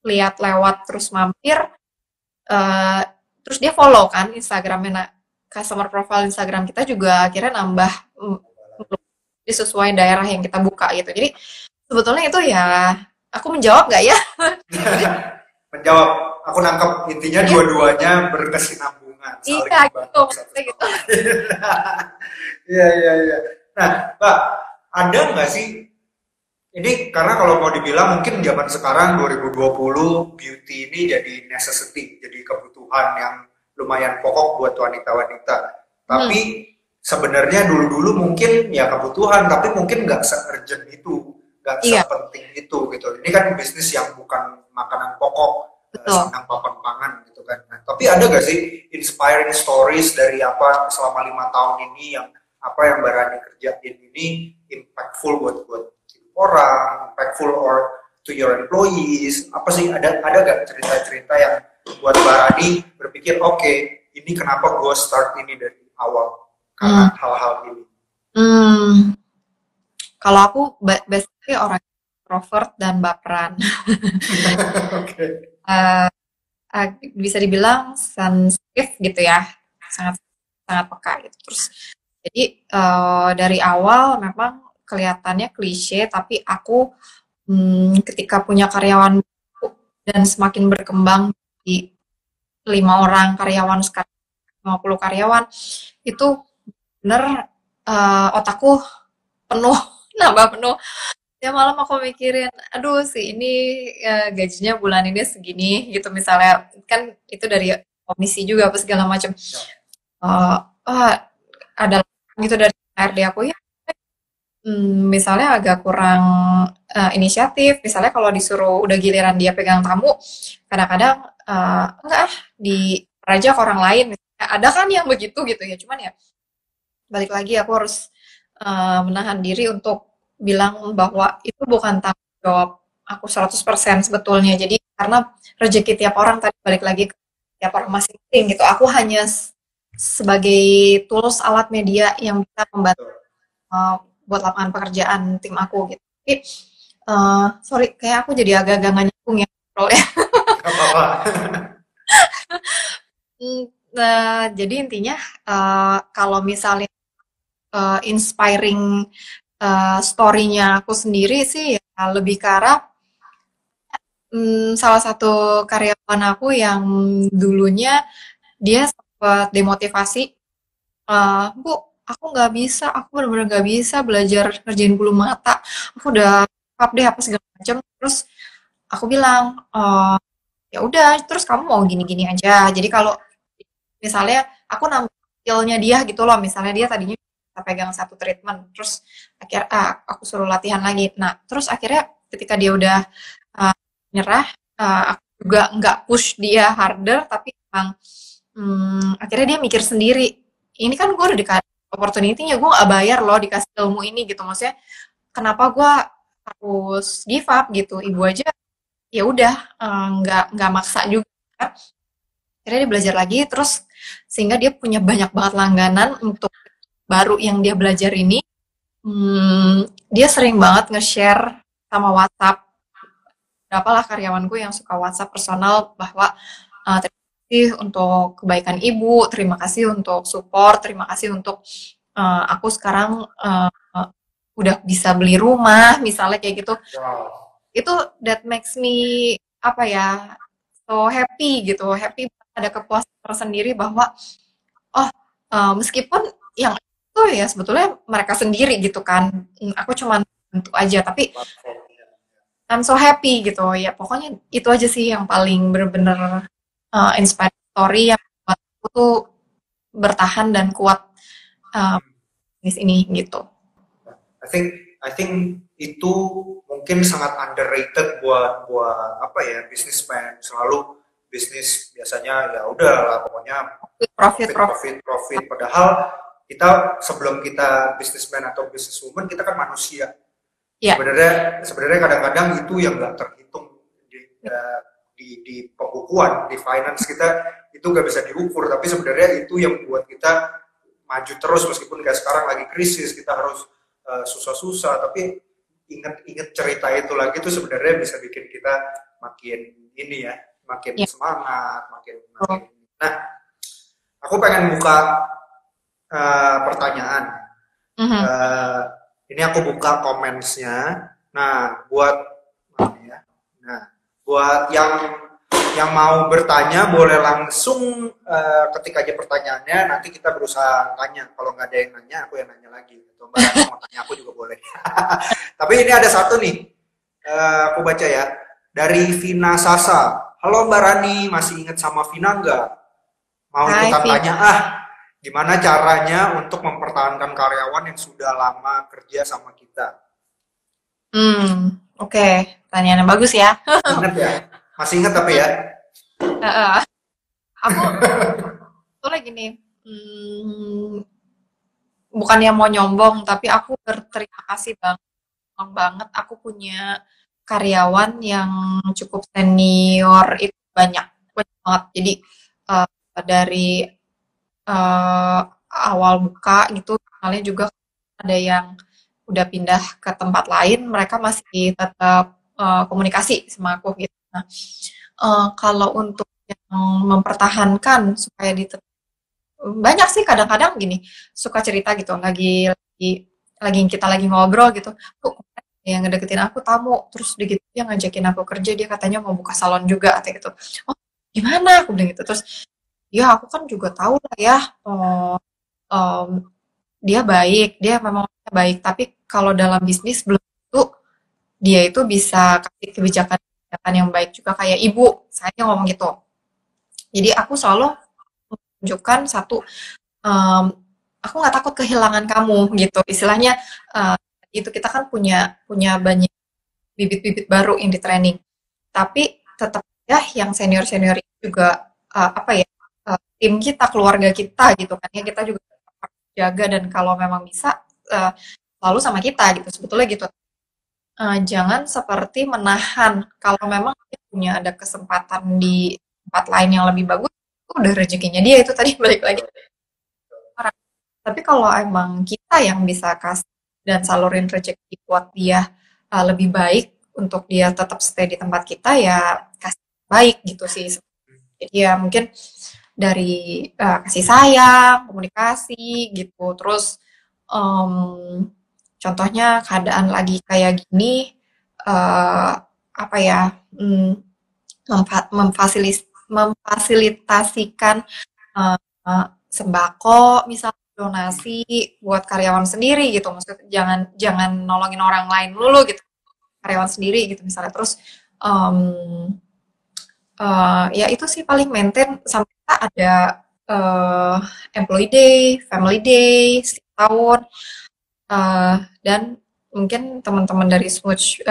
lihat lewat terus mampir uh, terus dia follow kan Instagramnya. Nah customer profile Instagram kita juga akhirnya nambah sesuai daerah yang kita buka gitu. Jadi sebetulnya itu ya aku menjawab nggak ya? Menjawab. Aku nangkep intinya iya. dua-duanya berkesinambungan iya gitu gitu Iya iya iya. Nah, Mbak, ada nggak sih ini karena kalau mau dibilang mungkin zaman sekarang 2020 beauty ini jadi necessity, jadi kebutuhan yang lumayan pokok buat wanita-wanita. Tapi hmm. sebenarnya dulu-dulu mungkin ya kebutuhan, tapi mungkin nggak se-urgent itu, nggak iya. sepenting itu gitu. Ini kan bisnis yang bukan makanan pokok, Betul. senang papan pangan gitu kan. Nah, tapi ada gak sih inspiring stories dari apa selama lima tahun ini yang apa yang Mbak Rani kerjain ini impactful buat buat orang, impactful or to your employees. Apa sih ada ada gak cerita-cerita yang buat Mbak Rani berpikir oke okay, ini kenapa gue start ini dari awal karena hmm. hal-hal ini. Hmm. Kalau aku basically orang introvert dan baperan. okay. uh, bisa dibilang sensitif gitu ya, sangat sangat peka gitu. Terus jadi uh, dari awal memang kelihatannya klise, tapi aku hmm, ketika punya karyawan dan semakin berkembang di lima orang karyawan sekarang 50 karyawan itu bener uh, otakku penuh nambah penuh ya malam aku mikirin aduh sih ini uh, gajinya bulan ini segini gitu. Misalnya kan itu dari komisi juga apa segala macam. Uh, uh, ada gitu dari HRD aku. Ya hmm, misalnya agak kurang uh, inisiatif. Misalnya kalau disuruh udah giliran dia pegang tamu kadang-kadang uh, enggak ah di raja ke orang lain. Misalnya. ada kan yang begitu? Gitu ya. Cuman ya balik lagi aku harus uh, menahan diri untuk bilang bahwa itu bukan tanggung jawab aku 100% sebetulnya jadi karena rezeki tiap orang tadi balik lagi ke tiap orang masing-masing gitu aku hanya sebagai tools alat media yang bisa membantu uh, buat lapangan pekerjaan tim aku gitu. Tapi uh, sorry, kayak aku jadi agak-agak nggak nyambung ya ya. nah, jadi intinya uh, kalau misalnya uh, inspiring uh, story-nya aku sendiri sih ya lebih ke arah um, salah satu karyawan aku yang dulunya dia buat demotivasi uh, bu aku nggak bisa aku benar-benar nggak bisa belajar ngerjain bulu mata. Aku udah apa deh apa segala macam terus aku bilang uh, ya udah terus kamu mau gini-gini aja. Jadi kalau misalnya aku nambah skillnya dia gitu loh misalnya dia tadinya kita pegang satu treatment terus akhir ah, aku suruh latihan lagi. Nah terus akhirnya ketika dia udah uh, nyerah uh, aku juga nggak push dia harder tapi memang hmm, akhirnya dia mikir sendiri ini kan gue udah dikasih opportunity-nya gue gak bayar loh dikasih ilmu ini gitu. Maksudnya kenapa gue harus give up? gitu. Ibu aja ya udah eh, nggak um, nggak maksa juga. Akhirnya dia belajar lagi terus sehingga dia punya banyak banget langganan untuk baru yang dia belajar ini hmm, dia sering banget nge-share sama WhatsApp. Berapa lah karyawanku yang suka WhatsApp personal bahwa uh, kasih untuk kebaikan ibu, terima kasih untuk support, terima kasih untuk uh, aku sekarang uh, udah bisa beli rumah misalnya kayak gitu. Wow. itu that makes me apa ya so happy gitu. Happy ada kepuasan tersendiri bahwa oh eh, meskipun yang ya sebetulnya mereka sendiri gitu kan. Hmm, aku cuma bantu aja tapi. I'm so happy gitu. Ya pokoknya itu aja sih yang paling bener-bener uh, inspiring story yang buat aku tuh bertahan dan kuat uh, bisnis ini gitu. I think I think itu mungkin sangat underrated buat buat apa ya businessman. Selalu bisnis biasanya ya udah lah pokoknya profit profit. profit profit. Padahal kita sebelum kita businessman atau businesswoman kita kan manusia Iya. sebenarnya sebenarnya kadang-kadang itu yang nggak terhitung di, eh, di di pembukuan di finance kita itu nggak bisa diukur tapi sebenarnya itu yang buat kita maju terus meskipun kayak sekarang lagi krisis kita harus eh, susah-susah tapi ingat-ingat cerita itu lagi itu sebenarnya bisa bikin kita makin ini ya makin Iya. semangat makin makin nah aku pengen buka eh, pertanyaan Mhm. Eh, ini aku buka komensnya. Nah, buat ya? Nah, buat yang yang mau bertanya boleh langsung eh, ketik aja pertanyaannya. Nanti kita berusaha tanya. Kalau nggak ada yang nanya, aku yang nanya lagi. Atau Mbak mau tanya aku juga boleh. Tapi ini ada satu nih. Eh, aku baca ya. Dari Vina Sasa. Halo Mbak Rani, masih ingat sama Vina nggak? Mau Hai, ikutan Vina. tanya? Ah, Gimana caranya untuk mempertahankan karyawan yang sudah lama kerja sama kita? Hmm, oke pertanyaan yang bagus ya Ingat ya? Masih ingat tapi ya? Heeh. aku tuh lagi nih hmm, bukannya mau nyombong tapi aku berterima kasih banget banget aku punya karyawan yang cukup senior itu banyak banyak banget jadi eh, dari eh, awal buka gitu. Misalnya juga ada yang udah pindah ke tempat lain mereka masih tetap eh, komunikasi sama aku gitu. Nah eh, kalau untuk yang mempertahankan supaya di banyak sih kadang-kadang gini suka cerita gitu lagi lagi lagi kita lagi ngobrol gitu. Kok yang ngedeketin aku tamu terus dia gitu dia ngajakin aku kerja dia katanya mau buka salon juga kayak gitu. Oh gimana? Aku bilang gitu. Terus ya aku kan juga tahu lah ya oh, em, dia baik dia memang baik. Tapi kalau dalam bisnis belum tentu dia itu bisa kasih kebijakan-kebijakan yang baik juga. Kayak ibu saya ngomong gitu. Jadi aku selalu menunjukkan satu em, aku nggak takut kehilangan kamu gitu. Istilahnya eh, itu kita kan punya punya banyak bibit-bibit baru yang di training. Tapi tetap ya yang senior senior juga eh, apa ya eh, tim kita keluarga kita gitu kan ya. Kita juga jaga dan kalau memang bisa eh, selalu sama kita gitu. Sebetulnya gitu. Eh, jangan seperti menahan. Kalau memang punya ada kesempatan di tempat lain yang lebih bagus itu udah rezekinya dia. Itu tadi balik lagi. Tapi kalau emang kita yang bisa kasih dan salurin rezeki buat dia uh, lebih baik untuk dia tetap stay di tempat kita ya kasih baik gitu sih. Jadi ya mungkin dari uh, kasih sayang komunikasi gitu. Terus em, contohnya keadaan lagi kayak gini eh, apa ya mm, memfa- memfasilis- memfasilitasikan eh, sembako misalnya donasi buat karyawan sendiri gitu. Maksudnya jangan jangan nolongin orang lain dulu gitu. Karyawan sendiri gitu misalnya. Terus em, eh, ya itu sih paling maintain sampai kita ada eh, employee day, family day, setiap tahun Eh, dan mungkin teman-teman dari Smooch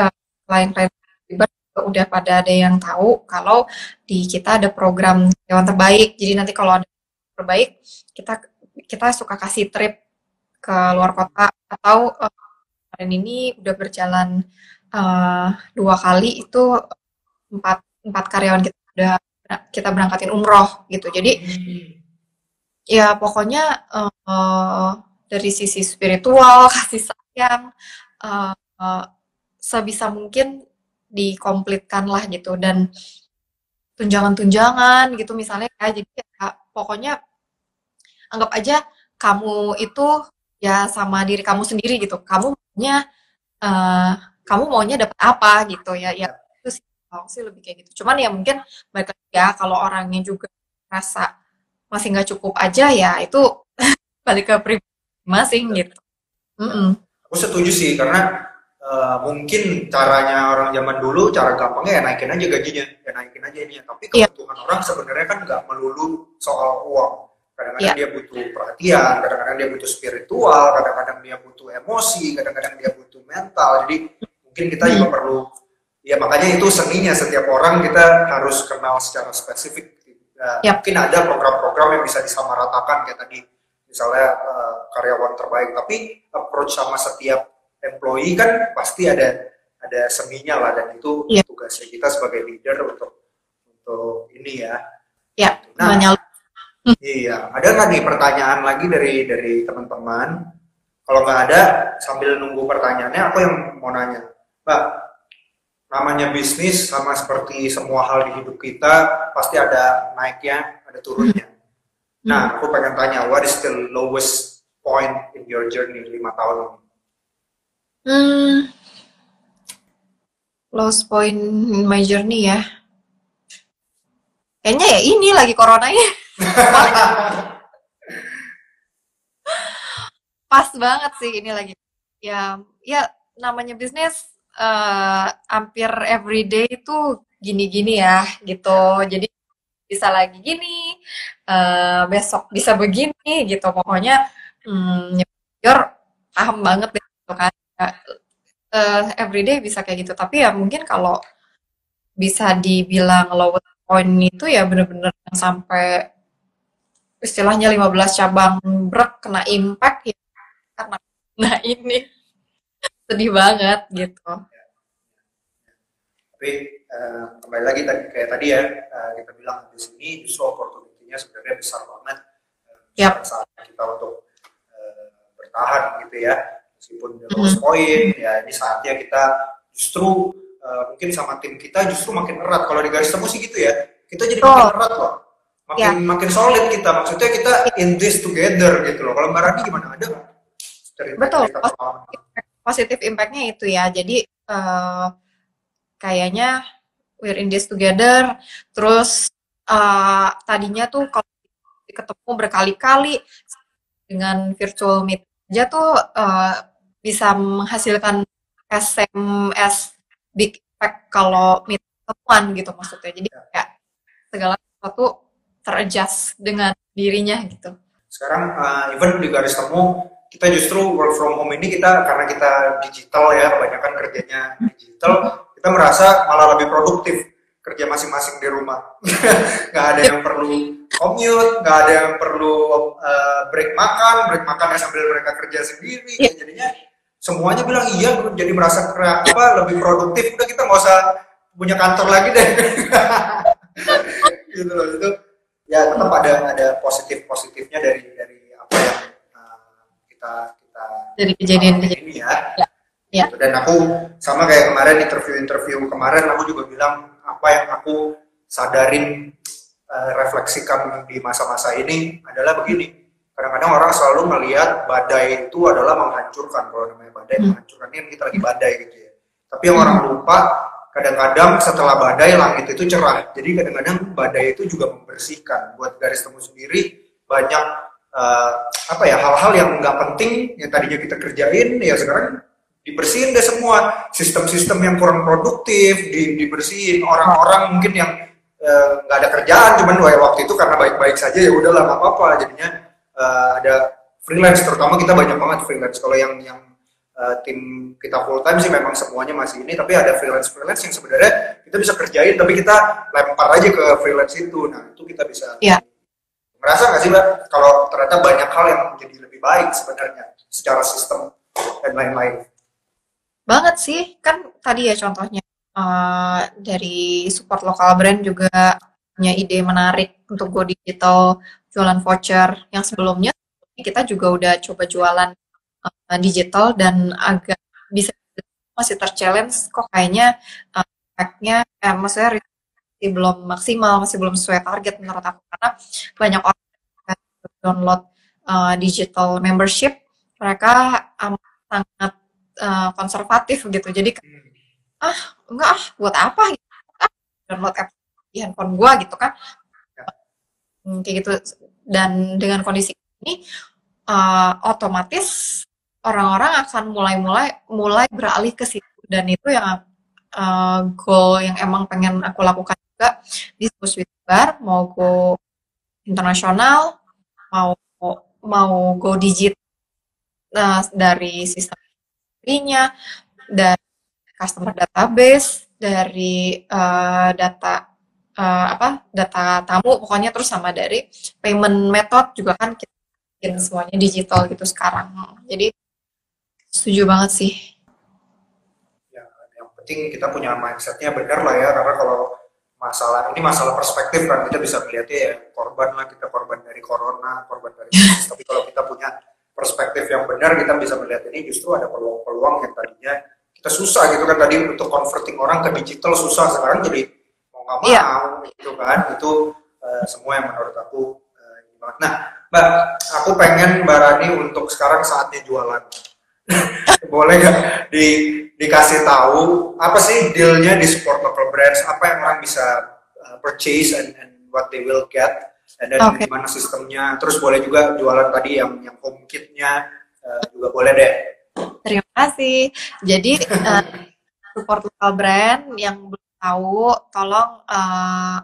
klien-klien juga udah pada ada yang tahu kalau di kita ada program karyawan terbaik. Jadi nanti kalau ada terbaik, kita kita suka kasih trip ke luar kota atau eh, kemarin ini udah berjalan eh, dua kali itu empat empat karyawan kita udah kita berangkatin umroh gitu. Jadi ya pokoknya eh, dari sisi spiritual kasih sayang eh, eh, sebisa mungkin dikomplitkan lah gitu. Dan tunjangan-tunjangan gitu misalnya ya. Jadi ya, pokoknya anggap aja kamu itu ya sama diri kamu sendiri gitu. Kamu nya uh, kamu maunya dapat apa gitu ya. Ya itu sih lebih kayak gitu cuman ya mungkin mereka ya kalau orangnya juga rasa masih nggak cukup aja ya itu balik ke pribadi masing gitu mm -mm. aku setuju sih karena uh, mungkin caranya orang zaman dulu cara gampangnya ya naikin aja gajinya ya naikin aja ini tapi iya. kebutuhan yeah. orang sebenarnya kan nggak melulu soal uang kadang-kadang yeah. dia butuh perhatian kadang-kadang dia butuh spiritual kadang-kadang dia butuh emosi kadang-kadang dia butuh mental jadi mungkin kita juga perlu ya makanya itu seninya. Setiap orang kita harus kenal secara spesifik. Ya, yep. mungkin ada program-program yang bisa disamaratakan. Kayak tadi misalnya uh, karyawan terbaik. Tapi approach sama setiap employee kan pasti ada ada seninya lah. Dan itu yep. tugasnya kita sebagai leader untuk untuk ini ya. Ya nah, Iya, ada nggak nih pertanyaan lagi dari dari teman-teman? Kalau nggak ada, sambil nunggu pertanyaannya, aku yang mau nanya, Mbak, namanya bisnis sama seperti semua hal di hidup kita pasti ada naiknya, ada turunnya. Nah, aku pengen tanya, what is the lowest point in your journey lima tahun ini? Hmm, lowest point in my journey ya. Kayaknya ya ini lagi corona ya. Pas banget sih ini lagi. Ya, ya namanya bisnis uh, hampir everyday itu gini-gini ya gitu. Jadi bisa lagi gini, uh, besok bisa begini gitu. Pokoknya hmm, paham banget deh gitu kan. Uh, everyday bisa kayak gitu. Tapi ya mungkin kalau bisa dibilang low point itu ya bener-bener sampai istilahnya 15 cabang brek kena impact ya karena nah ini sedih banget gitu. Tapi uh, kembali lagi tadi kayak tadi ya uh, kita bilang di sini justru opportunity-nya sebenarnya besar banget uh, yep. saat kita untuk uh, bertahan gitu ya meskipun di lowest mm point ya ini saatnya kita justru uh, mungkin sama tim kita justru makin erat kalau di garis temu sih gitu ya kita jadi oh. makin erat loh makin ya. makin solid kita maksudnya kita in this together gitu loh kalau mbak Rani gimana ada betul positif impactnya itu ya jadi uh, kayaknya we're in this together terus uh, tadinya tuh kalau ketemu berkali-kali dengan virtual meet aja tuh uh, bisa menghasilkan SMS big impact kalau meet temuan gitu maksudnya jadi ya. kayak segala sesuatu teradjust dengan dirinya gitu. Sekarang uh, even di garis temu kita justru work from home ini kita karena kita digital ya kebanyakan kerjanya digital kita merasa malah lebih produktif kerja masing-masing di rumah. Nggak ada yang perlu commute nggak ada yang perlu uh, break makan break makan sambil mereka kerja sendiri. Yeah. jadinya semuanya bilang iya jadi merasa apa lebih produktif. Udah kita nggak usah punya kantor lagi deh. Gitu loh. Itu ya tetap ada ada positif positifnya dari dari kita kita dari kejadian ini ya, ya. ya. Gitu. dan aku sama kayak kemarin interview interview kemarin aku juga bilang apa yang aku sadarin uh, refleksikan di masa-masa ini adalah begini kadang-kadang orang selalu melihat badai itu adalah menghancurkan kalau namanya badai hmm. menghancurkan ini kita lagi badai gitu ya tapi yang orang lupa kadang-kadang setelah badai langit itu cerah. Jadi kadang-kadang badai itu juga membersihkan. Buat garis temu sendiri banyak uh, apa ya hal-hal yang nggak penting yang tadinya kita kerjain ya sekarang dibersihin deh semua. Sistem-sistem yang kurang produktif di, dibersihin. Orang-orang mungkin yang eh, nggak uh, ada kerjaan cuman waktu itu karena baik-baik saja ya udahlah nggak apa-apa. Jadinya uh, ada freelance terutama kita banyak banget freelance. Kalau yang yang tim kita full time sih memang semuanya masih ini tapi ada freelance freelance yang sebenarnya kita bisa kerjain tapi kita lempar aja ke freelance itu. Nah itu kita bisa yeah. Merasa nggak sih mbak kalau ternyata banyak hal yang menjadi lebih baik sebenarnya secara sistem dan lain-lain? Banget sih. Kan tadi ya contohnya uh, dari support lokal brand juga punya ide menarik untuk go digital jualan voucher. Yang sebelumnya kita juga udah coba jualan uh, digital dan agak bisa masih terchallenge kok kayaknya uh, nya eh, maksudnya masih belum maksimal masih belum sesuai target menurut aku karena banyak orang yang download uh, digital membership mereka um, sangat uh, konservatif gitu. Jadi hmm. ah enggak ah buat apa gitu. Ah, download app di handphone gua gitu kan. Hmm, kayak gitu dan dengan kondisi ini uh, otomatis orang-orang akan mulai-mulai mulai beralih ke situ dan itu yang uh, goal yang emang pengen aku lakukan juga di Swiss Bar mau go internasional mau mau go digital nah, dari sistem nya dari customer database dari uh, data uh, apa data tamu pokoknya terus sama dari payment method juga kan kita bikin semuanya digital gitu sekarang. Jadi setuju banget sih. Ya yang penting kita punya mindsetnya benar lah ya karena kalau masalah ini masalah perspektif kan kita bisa melihatnya ya korban lah kita korban dari corona korban dari krisis tapi kalau kita punya perspektif yang benar kita bisa melihat ini justru ada peluang-peluang yang tadinya kita susah gitu kan tadi untuk converting orang ke digital susah sekarang jadi mau nggak iya. mau yeah. gitu kan itu uh, semua yang menurut aku uh, nah mbak aku pengen mbak Rani untuk sekarang saatnya jualan boleh nggak di dikasih tahu apa sih dealnya di support local brands? Apa yang orang bisa uh, purchase and, and what they will get? Dan okay. gimana sistemnya? Terus boleh juga jualan tadi yang yang home kitnya uh, juga boleh deh. Terima kasih. Jadi uh, support local brand yang belum tahu tolong uh,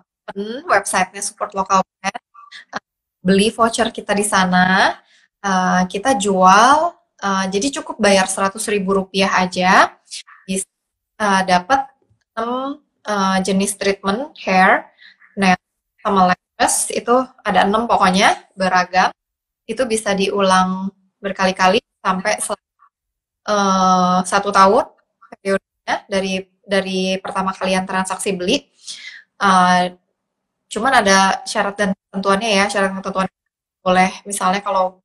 websitenya support local brand. Uh, beli voucher kita di sana. Uh, kita jual Uh, jadi cukup bayar seratus ribu rupiah aja, bisa uh, dapat 6 uh, jenis treatment hair, nail, sama lashes itu ada enam pokoknya beragam. Itu bisa diulang berkali-kali sampai uh, satu tahun periodenya dari dari pertama kalian transaksi beli. Uh, cuman ada syarat dan ketentuannya ya, syarat dan ketentuan boleh misalnya kalau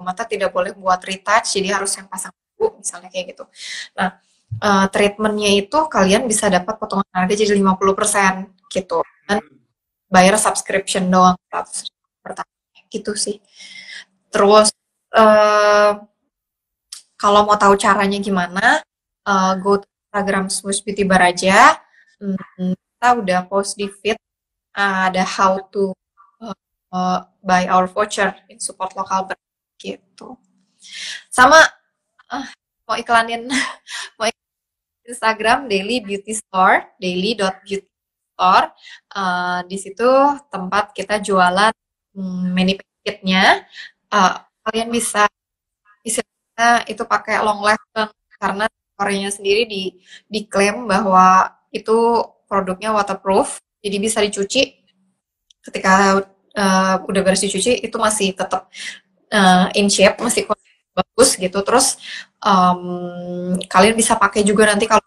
mata tidak boleh buat retouch jadi harus yang pasang buku misalnya kayak gitu. Nah uh, treatmentnya itu kalian bisa dapat potongan harga jadi 50% gitu. Dan bayar subscription doang 100 pertama gitu sih. Terus uh, kalau mau tahu caranya gimana uh, go to Instagram Smooth Beauty Bar aja. Hmm, kita udah post di feed ada how to uh, buy our voucher in support local brand gitu. Sama uh, mau iklanin mau iklanin Instagram Daily Beauty Store daily beauty store. Uh, di situ tempat kita jualan um, mini packetnya uh, kalian bisa istilahnya itu pakai long lasting karena Koreanya sendiri di diklaim bahwa itu produknya waterproof jadi bisa dicuci. Ketika uh, udah beres dicuci itu masih tetap uh, in shape masih bagus gitu terus um, kalian bisa pakai juga nanti kalau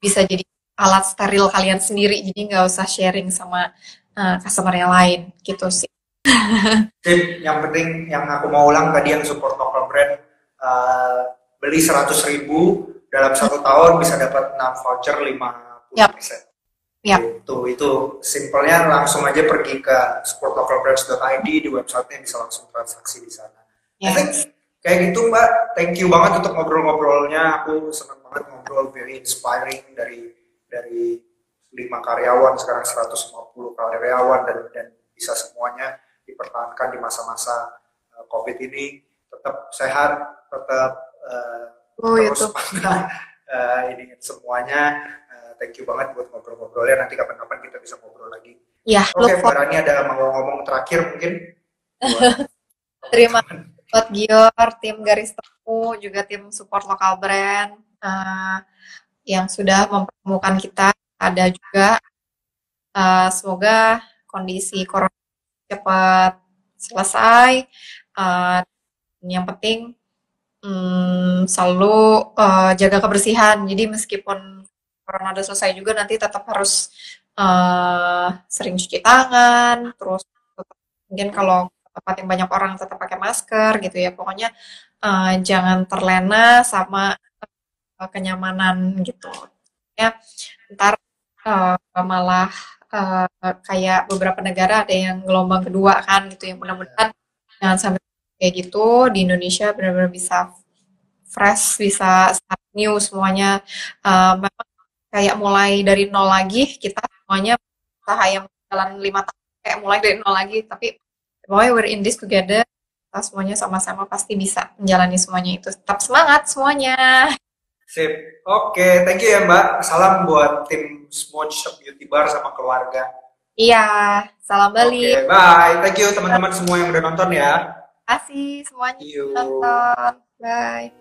bisa jadi alat steril kalian sendiri jadi nggak usah sharing sama uh, customer yang lain gitu sih yang penting yang aku mau ulang tadi yang support local brand uh, beli seratus ribu dalam satu tahun bisa dapat 6 voucher 50 yep. persen. Yep. Itu itu simpelnya langsung aja pergi ke sportlocalbrands.id di websitenya bisa langsung transaksi di sana. Yes. I think kayak gitu Mbak. Thank you banget untuk ngobrol-ngobrolnya. Aku senang banget ngobrol very inspiring dari dari lima karyawan sekarang 150 karyawan dan dan bisa semuanya dipertahankan di masa-masa uh, COVID ini tetap sehat, tetap uh, oh, terus itu. uh, ini semuanya thank you banget buat ngobrol-ngobrolnya. Nanti kapan-kapan kita bisa ngobrol lagi. Ya, Oke, okay, Mbak Rani ada mau ngomong terakhir mungkin? Terima kasih buat Gior, tim Garis Tepu, juga tim support lokal brand uh, yang sudah mempertemukan kita. Ada juga uh, semoga kondisi corona cepat selesai. Uh, yang penting um, selalu uh, jaga kebersihan. Jadi meskipun corona udah selesai juga nanti tetap harus uh, sering cuci tangan, terus mungkin kalau tempat yang banyak orang tetap pakai masker gitu ya. Pokoknya uh, jangan terlena sama uh, kenyamanan gitu. Ya, ntar uh, malah uh, kayak beberapa negara ada yang gelombang kedua kan gitu ya. Mudah-mudahan jangan sampai kayak gitu di Indonesia benar-benar bisa fresh, bisa new semuanya. Uh, memang kayak mulai dari nol lagi, kita semuanya usaha yang jalan lima tahun kayak mulai dari nol lagi, tapi pokoknya we're in this together, kita semuanya sama-sama pasti bisa menjalani semuanya itu. Tetap semangat semuanya. Sip. Oke, okay. thank you ya Mbak. Salam buat tim Smooch Beauty Bar sama keluarga. Iya, salam Bali. Okay, bye. Thank you teman-teman semua yang udah nonton ya. Terima kasih semuanya nonton. Bye.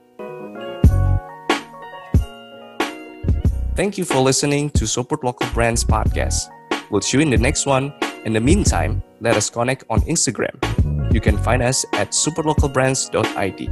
Thank you for listening to Support Local Brands podcast. We'll see you in the next one. In the meantime, let us connect on Instagram. You can find us at superlocalbrands.id.